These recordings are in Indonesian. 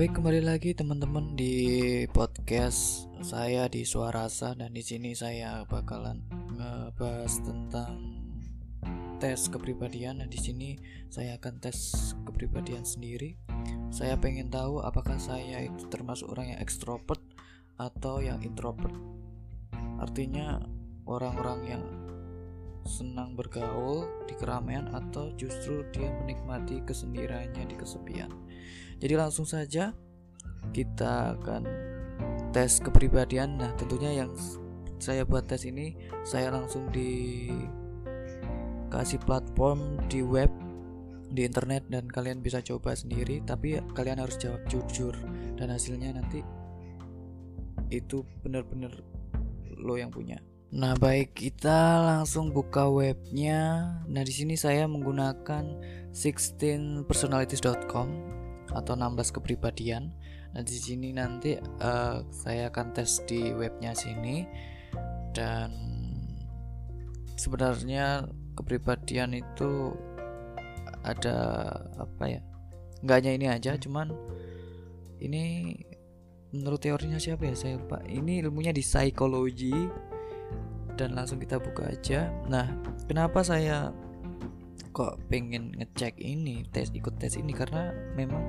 Baik kembali lagi teman-teman di podcast saya di Suarasa dan di sini saya bakalan ngebahas tentang tes kepribadian dan di sini saya akan tes kepribadian sendiri. Saya pengen tahu apakah saya itu termasuk orang yang ekstrovert atau yang introvert. Artinya orang-orang yang senang bergaul di keramaian atau justru dia menikmati kesendiriannya di kesepian. Jadi langsung saja kita akan tes kepribadian. Nah, tentunya yang saya buat tes ini saya langsung dikasih platform di web di internet dan kalian bisa coba sendiri tapi kalian harus jawab jujur dan hasilnya nanti itu benar-benar lo yang punya. Nah, baik kita langsung buka webnya. Nah, di sini saya menggunakan 16personalities.com atau 16 kepribadian. Nah, di sini nanti uh, saya akan tes di webnya sini dan sebenarnya kepribadian itu ada apa ya? Enggak hanya ini aja, cuman ini menurut teorinya siapa ya? Saya lupa. Ini ilmunya di psikologi dan langsung kita buka aja. Nah kenapa saya kok pengen ngecek ini tes ikut tes ini? Karena memang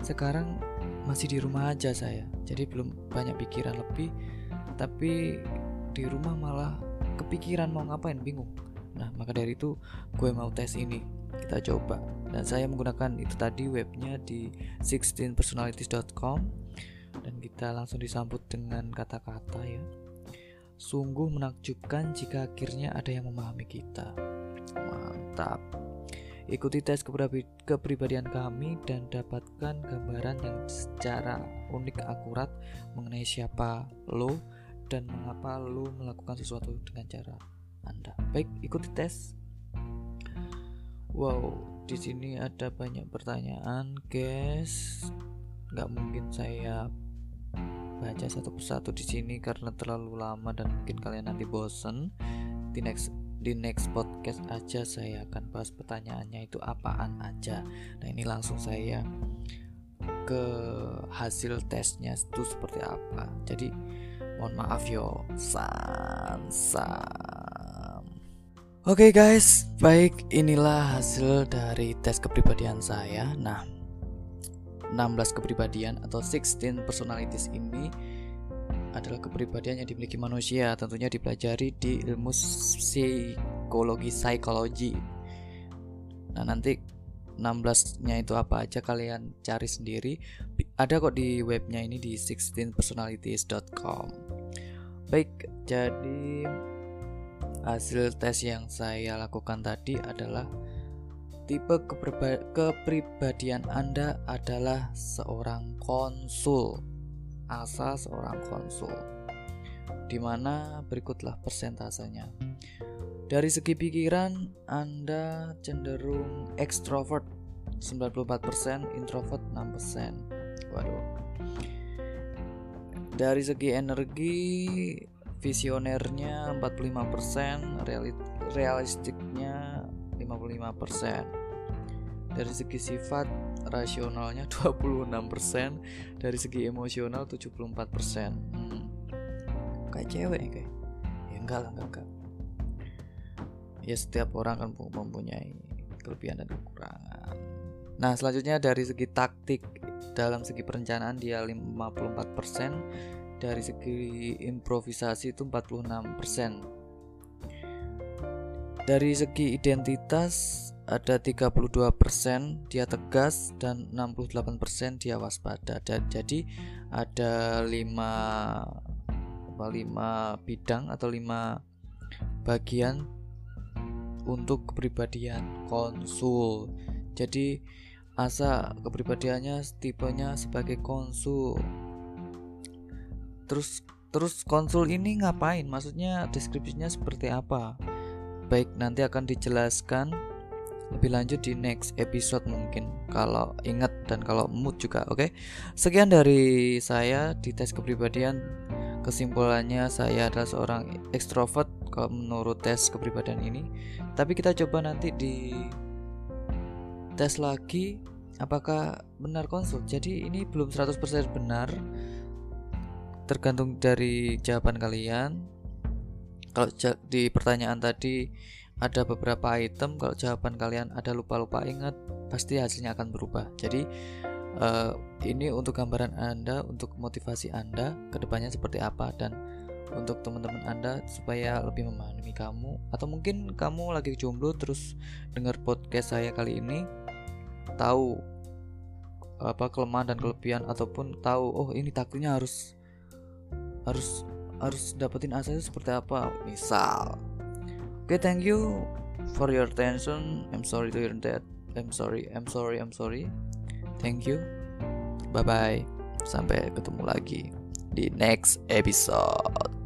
sekarang masih di rumah aja saya. Jadi belum banyak pikiran lebih tapi di rumah malah kepikiran mau ngapain bingung. Nah maka dari itu gue mau tes ini. Kita coba. Dan saya menggunakan itu tadi webnya di 16personalities.com dan kita langsung disambut dengan kata-kata ya Sungguh menakjubkan jika akhirnya ada yang memahami kita. Mantap. Ikuti tes kepribadian kami dan dapatkan gambaran yang secara unik akurat mengenai siapa lo dan mengapa lo melakukan sesuatu dengan cara Anda. Baik, ikuti tes. Wow, di sini ada banyak pertanyaan, guys. Gak mungkin saya baca satu persatu di sini karena terlalu lama dan mungkin kalian nanti bosen. Di next di next podcast aja saya akan bahas pertanyaannya itu apaan aja. Nah ini langsung saya ke hasil tesnya itu seperti apa. Jadi mohon maaf yo. San san oke okay guys. Baik inilah hasil dari tes kepribadian saya. Nah 16 kepribadian atau 16 personalities ini adalah kepribadian yang dimiliki manusia tentunya dipelajari di ilmu psikologi psikologi. Nah nanti 16 nya itu apa aja kalian cari sendiri ada kok di webnya ini di 16personalities.com baik jadi hasil tes yang saya lakukan tadi adalah tipe kepribadian Anda adalah seorang konsul, asal seorang konsul. Di mana berikutlah persentasenya. Dari segi pikiran, Anda cenderung ekstrovert 94%, introvert 6%. Waduh. Dari segi energi, visionernya 45%, realistiknya 55%. Dari segi sifat rasionalnya 26%, dari segi emosional 74%. Hmm. Kayak cewek kayak. Ya enggak lah, enggak, enggak. Ya setiap orang kan mempunyai kelebihan dan kekurangan. Nah, selanjutnya dari segi taktik dalam segi perencanaan dia 54%, dari segi improvisasi itu 46% dari segi identitas ada 32% dia tegas dan 68% dia waspada. Dan jadi ada 5 5 bidang atau 5 bagian untuk kepribadian konsul. Jadi asa kepribadiannya tipenya sebagai konsul. Terus terus konsul ini ngapain? Maksudnya deskripsinya seperti apa? Baik nanti akan dijelaskan lebih lanjut di next episode mungkin kalau ingat dan kalau mood juga oke? Okay? sekian dari saya di tes kepribadian. Kesimpulannya saya adalah seorang ekstrovert kalau menurut tes kepribadian ini. Tapi kita coba nanti di tes lagi apakah benar konsul? Jadi ini belum 100% benar tergantung dari jawaban kalian kalau di pertanyaan tadi ada beberapa item kalau jawaban kalian ada lupa-lupa ingat pasti hasilnya akan berubah. Jadi uh, ini untuk gambaran anda untuk motivasi anda ke depannya seperti apa dan untuk teman-teman anda supaya lebih memahami kamu atau mungkin kamu lagi jomblo terus dengar podcast saya kali ini tahu apa kelemahan dan kelebihan ataupun tahu oh ini takdirnya harus harus harus dapetin asa seperti apa? Misal oke okay, thank you for your attention. I'm sorry to hear that. I'm sorry I'm sorry I'm sorry. Thank you. Bye bye sampai ketemu lagi di next episode